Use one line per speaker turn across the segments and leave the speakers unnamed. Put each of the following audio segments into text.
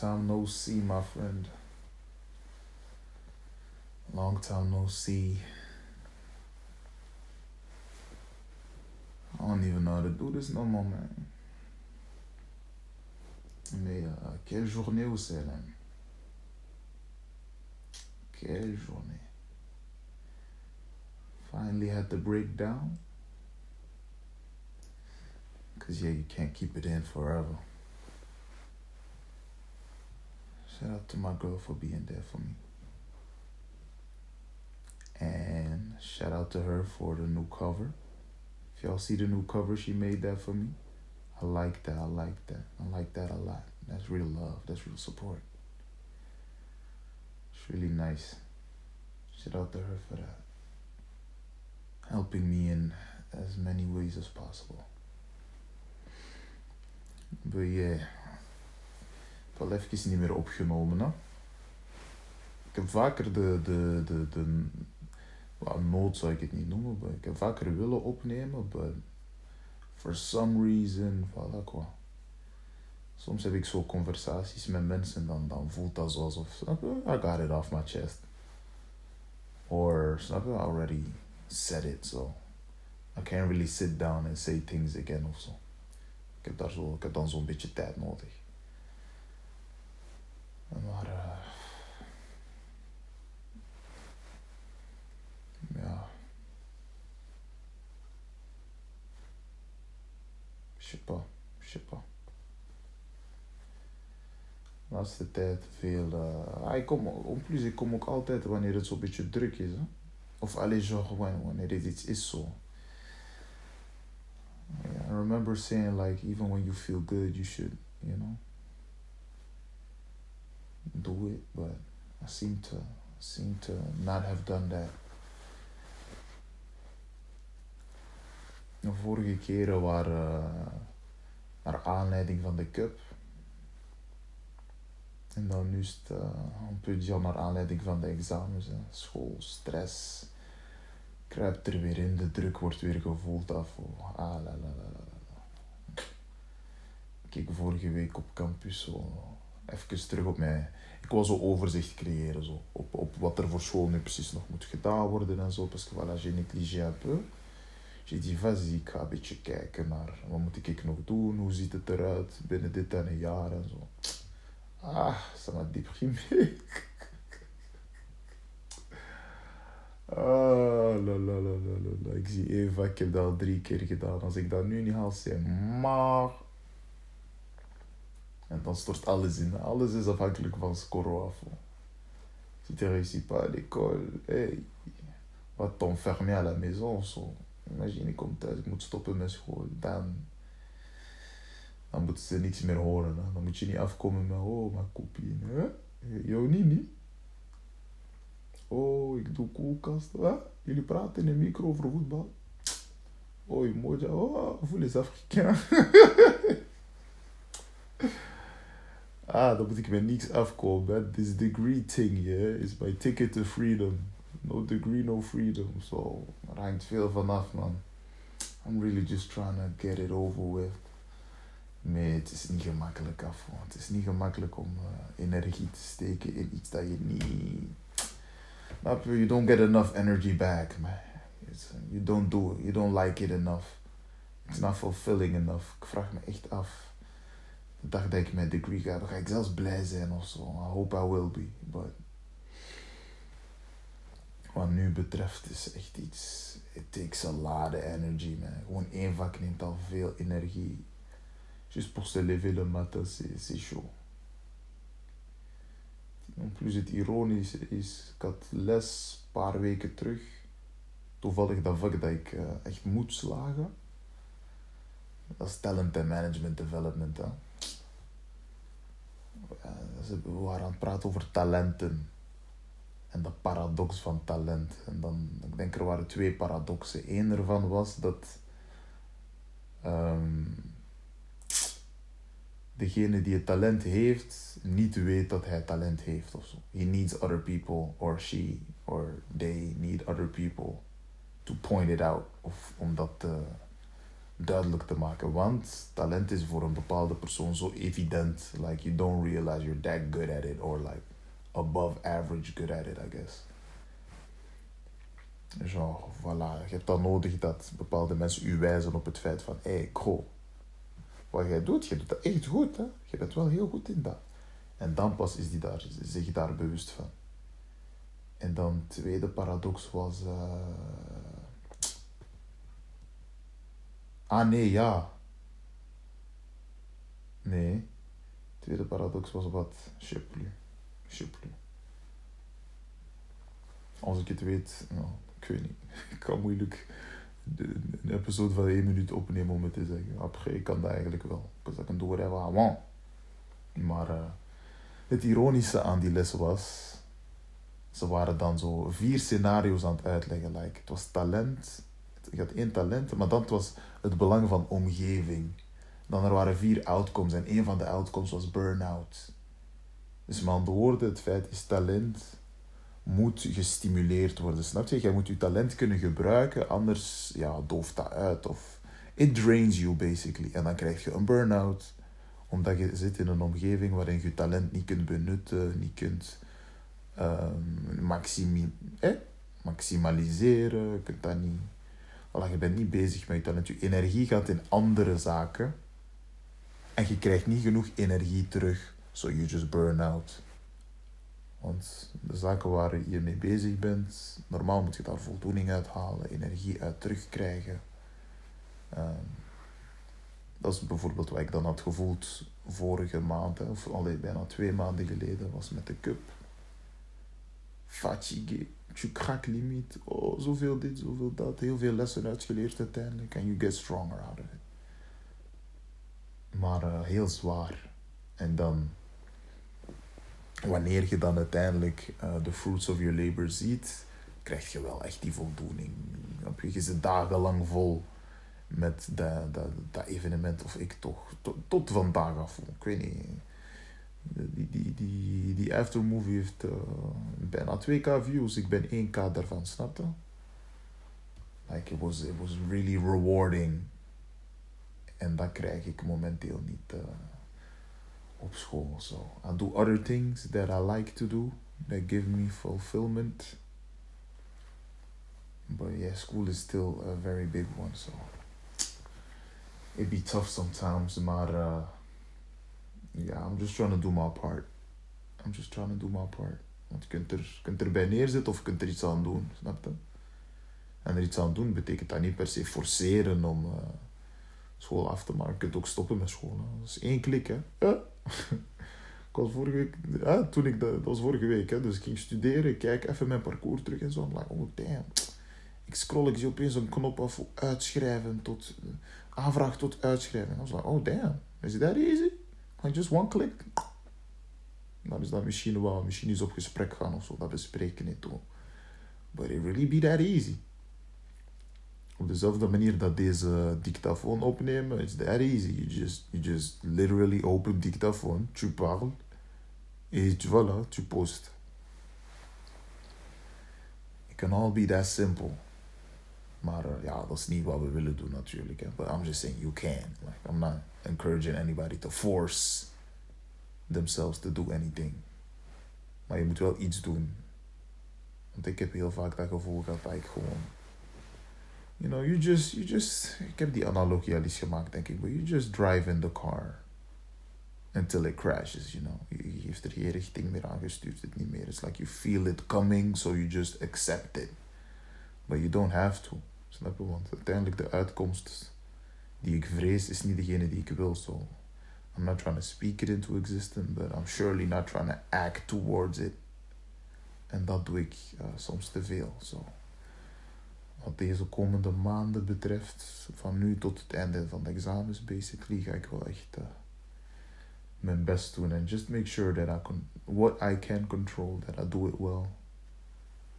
time no see, my friend. Long time no see. I don't even know how to do this no more, man. Mais uh, quelle journée c'est, là. Quelle journée. Finally had to break down. Because, yeah, you can't keep it in forever. Shout out to my girl for being there for me. And shout out to her for the new cover. If y'all see the new cover, she made that for me. I like that. I like that. I like that a lot. That's real love. That's real support. It's really nice. Shout out to her for that. Helping me in as many ways as possible. But yeah. Al even niet meer opgenomen. Hè? Ik heb vaker de, de, de, de well, nood zou ik het niet noemen, maar ik heb vaker willen opnemen, but for some reason, voilà. Soms heb ik zo conversaties met mensen en dan, dan voelt dat alsof, I got it off my chest. Or, snap I already said it, so I can't really sit down and say things again of zo. Ik heb, daar zo, ik heb dan zo'n beetje tijd nodig. Maar, uh, ja. Pas. De laatste tijd veel. Uh, ah, ik kom, en plus, ik kom ook altijd wanneer het zo'n beetje druk is. Hè? Of alleen zo wanneer het iets is zo. Yeah, I remember saying like even when you feel good, you should, you know, do it. But I seem to seem to not have done that. De vorige keren waren uh, naar aanleiding van de cup. En dan nu is het uh, een beetje naar aanleiding van de examens. Hè. School, stress. Kruipt er weer in, de druk wordt weer gevoeld af. Oh, ah, la, la, la, la. Ik vorige week op campus zo even terug op mij. Ik wil zo overzicht creëren zo, op, op wat er voor school nu precies nog moet gedaan worden en zo. Parce que voilà, j'ai négligé un peu. J'ai dit, vas-y, ik ga een beetje kijken naar wat moet ik nog doen, hoe ziet het eruit binnen dit en een jaar en zo. Ah, ça m'a déprimé. Ah, la, la, la, la, la. Ik zie Eva, ik heb dat al drie keer gedaan. Als ik dat nu niet haal, c'est maar. En dan stort alles in. Alles is afhankelijk van score af. Si tu réussis pas à l'école, hey, va t'enfermer à la maison. So. Imagine, thuis, ik moet stoppen met school. Dan, dan moeten ze niks meer horen. Dan moet je niet afkomen met, oh, mijn kopie. Hè? Jou niet, niet? Oh, ik doe koelkast. Hè? Jullie praten in de micro over voetbal. Oh, moja. Oh, vous les Africains. ah, dan moet ik met niks afkomen. This degree thing, yeah, is my ticket to freedom. No degree, no freedom. So, er hangt veel vanaf, man. I'm really just trying to get it over with. Nee, het is niet gemakkelijk af. Het is niet gemakkelijk om uh, energie te steken in iets dat je niet... You don't get enough energy back, man. It's, you don't do it. You don't like it enough. It's not fulfilling enough. Ik vraag me echt af. Dag dat ik mijn degree ga hebben, ga ik zelfs blij zijn of zo. I hope I will be. But wat nu betreft is echt iets. It takes a lot of energy, man. Gewoon één vak neemt al veel energie. Juste pour se lever le matin, c'est chaud. En plus het ironische is, ik had les een paar weken terug. Toevallig dat vak dat ik uh, echt moet slagen. Dat is talent and management development. Hè. We waren aan het praten over talenten. En de paradox van talent. En dan, ik denk er waren twee paradoxen. Eén ervan was dat um, degene die het talent heeft, niet weet dat hij talent heeft of zo. He needs other people, or she, or they need other people to point it out. Of om dat te, duidelijk te maken. Want talent is voor een bepaalde persoon zo evident. Like, you don't realize you're that good at it. Or like, above average good at it, I guess. Genre, voilà. Je hebt dan nodig dat bepaalde mensen u wijzen op het feit van... Hé, hey, go. Wat jij doet, je doet dat echt goed, hè. Je bent wel heel goed in dat. En dan pas is die daar, zich daar bewust van. En dan tweede paradox was... Uh... Ah, nee, ja. Nee. Tweede paradox was wat... Je sais Als ik het weet, nou, ik weet niet. Ik kan moeilijk een episode van één minuut opnemen om te zeggen. Après, ik kan dat eigenlijk wel. Because I can do whatever I want. Maar uh, het ironische aan die les was... Ze waren dan zo vier scenario's aan het uitleggen. Like, het was talent. Je had één talent, maar dat was het belang van omgeving. Dan er waren vier outcomes en één van de outcomes was burn-out. Dus met andere woorden, het feit is talent moet gestimuleerd worden. Snap je? Jij moet je talent kunnen gebruiken, anders ja, dooft dat uit. Of it drains you basically. En dan krijg je een burn-out, omdat je zit in een omgeving waarin je talent niet kunt benutten, niet kunt eh? maximaliseren. Je kunt dat niet. Voilà, je bent niet bezig met je talent. Je energie gaat in andere zaken. En je krijgt niet genoeg energie terug. So you just burn out. Want de zaken waar je mee bezig bent, normaal moet je daar voldoening uit halen, energie uit terugkrijgen. Um, dat is bijvoorbeeld wat ik dan had gevoeld vorige maand, of allee, bijna twee maanden geleden, was met de cup. Fatigue, je krak limiet, oh, zoveel dit, zoveel dat, heel veel lessen uitgeleerd uiteindelijk. En you get stronger out of it. Maar uh, heel zwaar. En dan wanneer je dan uiteindelijk de fruits of your labor ziet, krijg je wel echt die voldoening. Je zit dagenlang vol met dat, dat, dat evenement, of ik toch, tot, tot vandaag af. Ik weet niet. Die, die, die, die aftermovie heeft uh, bijna 2k views. Ik ben 1k daarvan, snap? Like, it was, it was really rewarding. En dat krijg ik momenteel niet. Uh, op school. So I do other things that I like to do that give me fulfillment. But yeah, school is still a very big one, so it be tough sometimes. Maar uh, yeah, I'm just trying to do my part. I'm just trying to do my part. Want je kunt, er, kunt erbij neerzitten of je kunt er iets aan doen, snap je? En er iets aan doen betekent dat niet per se forceren om uh, school af te maken. Je kunt ook stoppen met school. Dat is één klik, hè. Ik was vorige week, ja, toen ik, dat, dat was vorige week, hè, dus ik ging studeren, kijk even mijn parcours terug en zo. I'm like, oh damn. Ik scroll, ik zie opeens een knop af uitschrijven tot, uh, aanvraag tot uitschrijven. I was like, oh damn, is that easy? Like just one click? Dan is dat misschien wel, misschien eens op gesprek gaan of zo, dat bespreken niet toe. But it really be that easy. Op dezelfde manier dat deze dictafoon opnemen, it's that easy. You just, you just literally open dictafoon, tu parles, et voilà, tu post. It can all be that simple. Maar uh, ja, dat is niet wat we willen doen natuurlijk. Hè. But I'm just saying you can. Like, I'm not encouraging anybody to force themselves to do anything. Maar je moet wel iets doen. Want ik heb heel vaak dat gevoel gehad dat ik gewoon you know, you just, you just, ik heb die analogie al eens gemaakt, denk ik, but you just drive in the car until it crashes, you know. Je geeft er geen richting meer aan, je stuurt het niet meer. It's like you feel it coming, so you just accept it. But you don't have to, snap je? Want uiteindelijk de uitkomst die ik vrees is niet degene die ik wil, so I'm not trying to speak it into existence, but I'm surely not trying to act towards it. En dat doe ik uh, soms te veel, so wat deze komende maanden betreft, van nu tot het einde van de examens, basically, ga ik wel echt uh, mijn best doen. En just make sure that I can, what I can control, that I do it well.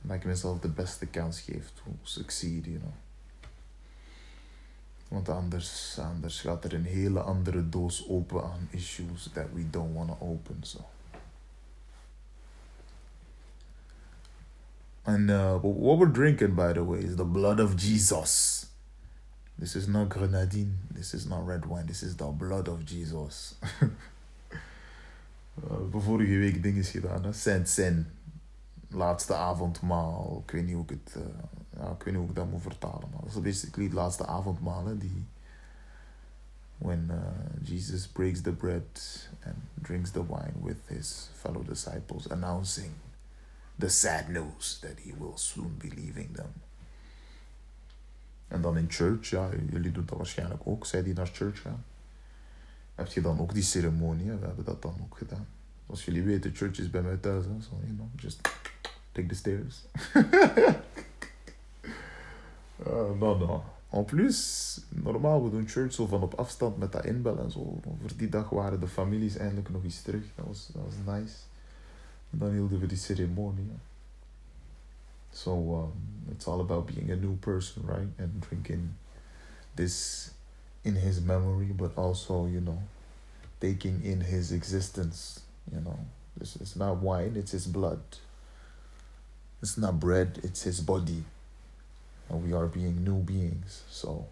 En dat ik mezelf de beste kans geef to succeed, you know. Want anders, anders gaat er een hele andere doos open aan issues that we don't want to open, so. And uh, what we're drinking, by the way, is the blood of Jesus. This is not grenadine. This is not red wine. This is the blood of Jesus. Hebben vorige week dingen gedaan. Hè? Saint Sin. Laatste avondmaal. Ik weet niet hoe ik het... eh, ja, ik weet niet hoe ik dat moet vertalen. Maar dat is basically het laatste avondmaal. Die... When uh, Jesus breaks the bread and drinks the wine with his fellow disciples. Announcing the sad news that he will soon be leaving them. En dan in church, ja, jullie doen dat waarschijnlijk ook. Zij die naar church gaan. Heb je dan ook die ceremonie? We hebben dat dan ook gedaan. Zoals jullie weten, church is bij mij thuis. Hè? So, you know, just take the stairs. uh, no, no. En plus, normaal, we doen church zo van op afstand met dat inbellen en zo. Voor die dag waren de families eindelijk nog eens terug. Dat was, dat was nice. En dan hielden we die ceremonie. hè. So, um, it's all about being a new person, right? And drinking this in his memory, but also, you know, taking in his existence. You know, this is not wine, it's his blood. It's not bread, it's his body. And we are being new beings. So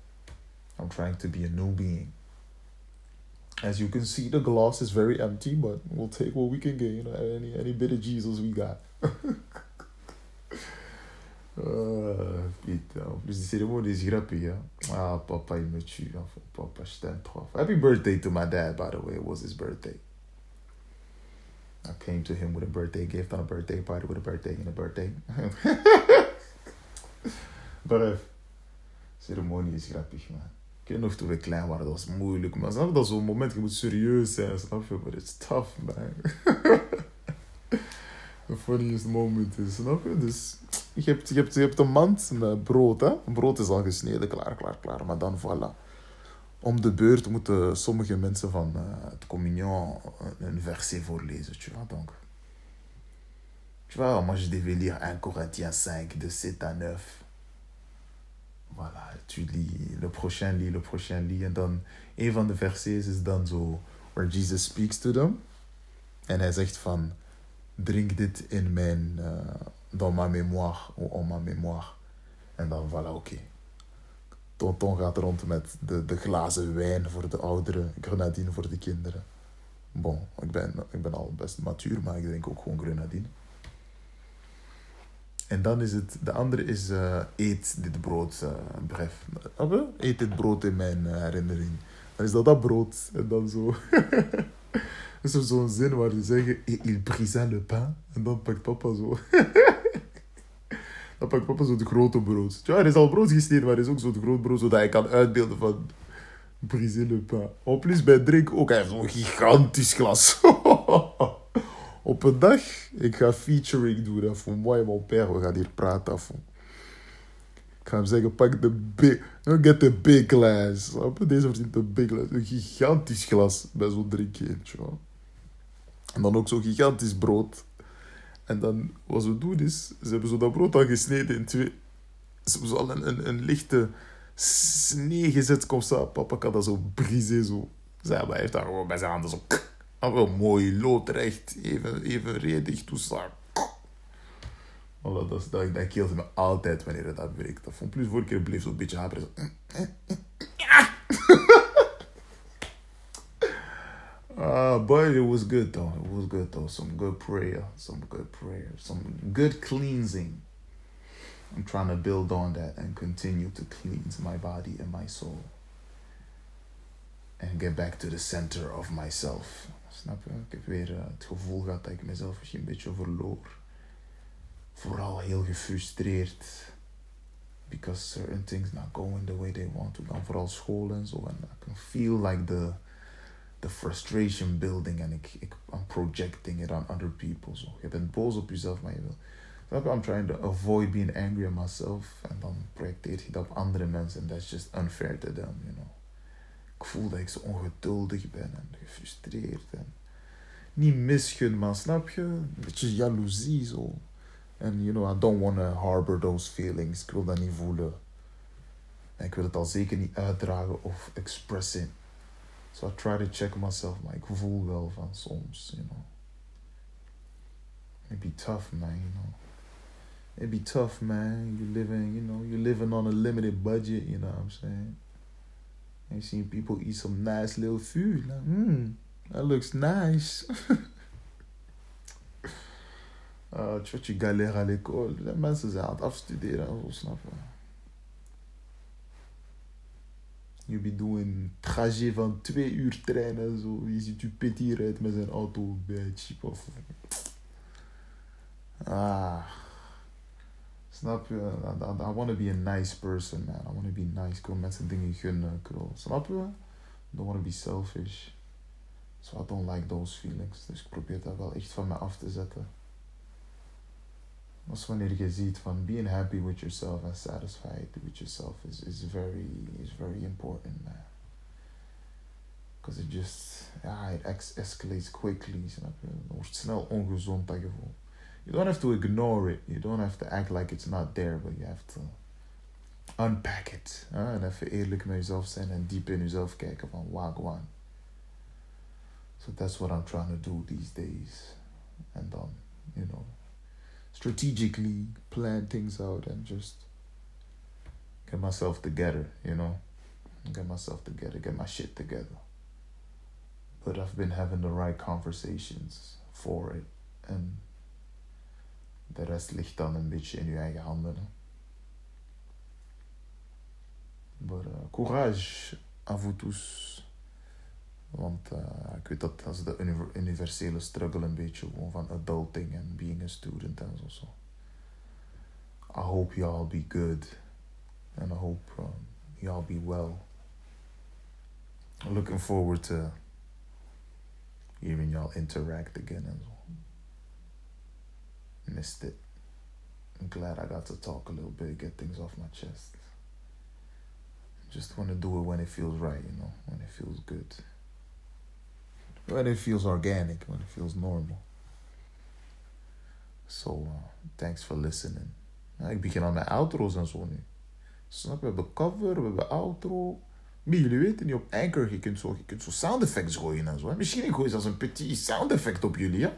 I'm trying to be a new being. As you can see, the glass is very empty, but we'll take what we can get. You know, any any bit of Jesus we got. Uh, putain, en plus die ceremonie is grappig. Ah, papa, il me tue. Enfin, papa, je t'aime trop. Happy birthday to my dad, by the way. It was his birthday. I came to him with a birthday gift on a birthday party with a birthday and a birthday. Bref. Ceremonie is grappig, man. Ik weet nog toen we klein waren, dat was moeilijk. Maar snap je, dat zo'n moment, je moet serieus zijn, snap je? But it's tough, man. The funniest moment is, snap je? Dus je hebt, je, hebt, je hebt een mand met brood, hè? Brood is al gesneden, klaar, klaar, klaar. Maar dan, voilà. Om de beurt moeten sommige mensen van uh, het communion een verset voorlezen, tu vois. Donc, tu vois, moi je devais lire 1 Corinthiens 5, de 7 à 9. Voilà, tu lis, le prochain lit, le prochain lit. En dan, een van de versets is dan zo, where Jesus speaks to them. En hij zegt van, drink dit in mijn, uh, dans ma mémoire, ou en ma mémoire. En dan, voilà, oké. Okay. Tonton gaat rond met de, de glazen wijn voor de ouderen, grenadine voor de kinderen. Bon, ik ben, ik ben al best matuur, maar ik drink ook gewoon grenadine. En dan is het, de andere is uh, eet dit brood, uh, bref. Eet dit brood in mijn uh, herinnering. Dan is dat dat brood. En dan zo. is er zo'n zin waar ze zeggen, il brisa le pain. En dan pakt papa zo. dan pakt papa zo de grote brood. Ja, er is al brood gesneden, maar er is ook zo'n groot brood, zodat hij kan uitbeelden van briser le pain. En plus bij drink ook, hij heeft zo'n gigantisch glas. Op een dag, ik ga featuring doen voor moi en mijn père. We gaan hier praten. Ik ga hem zeggen, pak de big, get the big glass. Deze verdient een big glass. Een gigantisch glas bij zo'n drinkje. En dan ook zo'n gigantisch brood. En dan, wat ze doen is, ze hebben zo dat brood al gesneden in twee. Ze hebben zo al een, lichte snee gezet, kom. Papa kan dat zo briser, zo. Zij, maar hij heeft daar gewoon bij zijn handen zo. Wel mooi, loodrecht, even, evenredig, toestaan. Voilà, dat, dat, dat keelt me altijd wanneer het dat breekt. Dat vond plus vorige keer bleef zo'n beetje haperen. Zo. Ah, but it was good though. It was good though. Some good prayer, some good prayer, some good cleansing. I'm trying to build on that and continue to cleanse my body and my soul. And get back to the center of myself. Snap je? Ik heb weer uh, het gevoel gehad dat ik mezelf misschien een beetje verloor. Vooral heel gefrustreerd. Because certain things not going the way they want to. Dan vooral school en zo. En I can feel like the, the frustration building. En ik, ik, I'm projecting it on other people. So, je bent boos op jezelf, maar je wil... Snap je? I'm trying to avoid being angry at myself. En dan projecteer je dat op andere mensen. And that's just unfair to them, you know. Ik voel dat ik zo ongeduldig ben en gefrustreerd. En niet misgun, maar snap je? Een beetje jaloezie zo. En you know, I don't want to harbor those feelings. Ik wil dat niet voelen. En ik wil het al zeker niet uitdragen of expressen. So I try to check myself, maar ik voel wel van soms, you know. It be tough, man, you know. It be tough, man. You living, you know, you living on a limited budget, you know what I'm saying? And you see people eat some nice little food. Like, hmm, that looks nice. uh, tu vois, tu galères à l'école. De mensen zijn aan het afstuderen en zo, snap je? You be doing trajet van twee uur trein en zo. Je ziet je petit rijdt met zijn auto bij cheap of... Ah. Snap je? I, I, I want to be a nice person, man. I want to be nice. Ik wil mensen dingen gunnen. Wil, snap je? I don't want to be selfish. So I don't like those feelings. Dus ik probeer dat wel echt van me af te zetten. Is wanneer je ziet van being happy with yourself and satisfied with yourself is, is very is very important, man. Because it just, yeah, it escalates quickly. Snap je? Het wordt snel ongezond, dat gevoel. You don't have to ignore it. You don't have to act like it's not there, but you have to unpack it. Huh? En even eerlijk met jezelf zijn en diep in jezelf kijken van wagwan. So that's what I'm trying to do these days. And then, you know, strategically plan things out and just get myself together, you know? Get myself together, get my shit together. But I've been having the right conversations for it. And de rest ligt dan een beetje in je eigen handen. Hè? Maar uh, courage à vous tous. Want uh, ik weet dat dat is de universele struggle een beetje van adulting en being a student en zo. I hope y'all be good. And I hope um, y'all be well. Looking forward to hearing y'all interact again and so. Missed it. I'm glad I got to talk a little bit, get things off my chest. Just want to do it when it feels right, you know, when it feels good. When it feels organic, when it feels normal. So, uh, thanks for listening. Nou, ik begin aan mijn outro's en zo nu. Snap je? We hebben cover, we hebben outro. Maar jullie weten niet, op Anchor, je kunt zo, je kunt zo sound effects gooien en zo. Misschien ik gooi zelfs een petit sound effect op jullie, ja?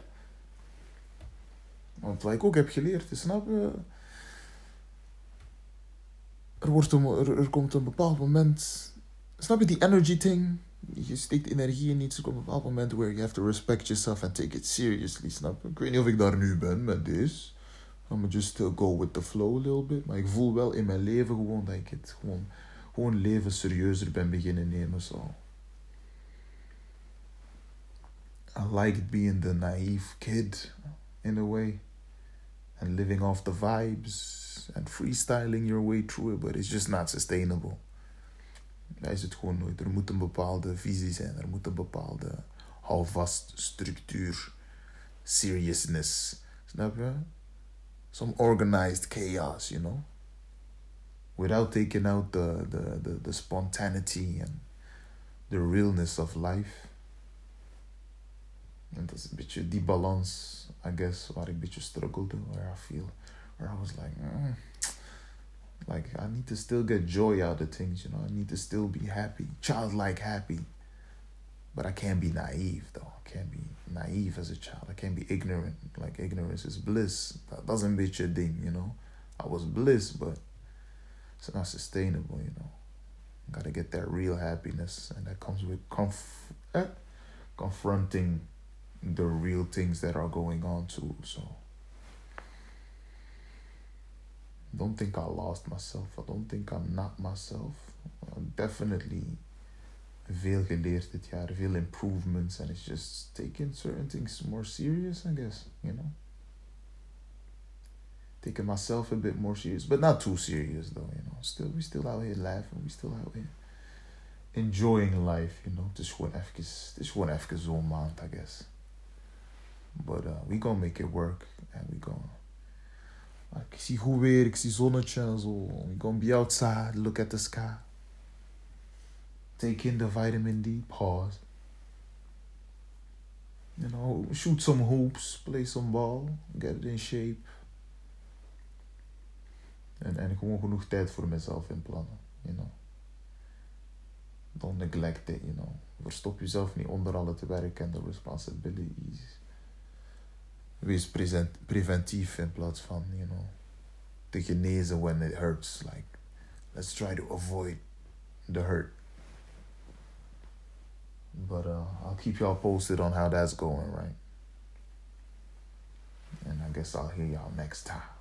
Want wat ik ook heb geleerd, is, snap je? Er, wordt er, komt een bepaald moment... Snap je, die energy thing? Je steekt energie in iets. Er komt een bepaald moment where you have to respect yourself and take it seriously, snap? Ik weet niet of ik daar nu ben met dit. I'm just still go with the flow a little bit. Maar ik voel wel in mijn leven gewoon dat ik het gewoon, gewoon leven serieuzer ben beginnen nemen. So. I like being the naive kid in a way. and living off the vibes and freestyling your way through it, but it's just not sustainable. Daar is het gewoon nooit. Er moet een bepaalde visie zijn, er moet een bepaalde houvast structuur, seriousness. Snap je? Some organized chaos, you know? Without taking out the, the, the, the spontaneity and the realness of life. En dat is een beetje die balans, I guess, ik een beetje struggelde. Where I feel, where I was like, mm, like I need to still get joy out of things, you know. I need to still be happy, childlike happy. But I can't be naive, though. I can't be naive as a child. I can't be ignorant. Like ignorance is bliss. That doesn't een beetje ding, you know. I was bliss, but it's not sustainable, you know. Gotta get that real happiness, and that comes with conf- eh, confronting the real things that are going on too. So don't think I lost myself. I don't think I'm not myself. I'm definitely veel geleerd dit jaar, veel improvements, and it's just taking certain things more serious, I guess, you know. Taking myself a bit more serious, but not too serious though, you know. Still, we still out here laughing, we still out here enjoying life, you know. Het is gewoon even, het is gewoon maand, I guess. But uh, we gonna make it work. And we gonna... Ik zie goed weer, ik zie zonnetje en zo. We gonna be outside, look at the sky. Take in the vitamin D, pause. You know, shoot some hoops, play some ball, get it in shape. En, en gewoon genoeg tijd voor mezelf inplannen, you know. Don't neglect it, you know. Verstop jezelf niet onder alle te werk en de responsibilities wees present, preventief in plaats van, you know, te genezen when it hurts. Like, let's try to avoid the hurt. But uh, I'll keep y'all posted on how that's going, right? And I guess I'll hear y'all next time.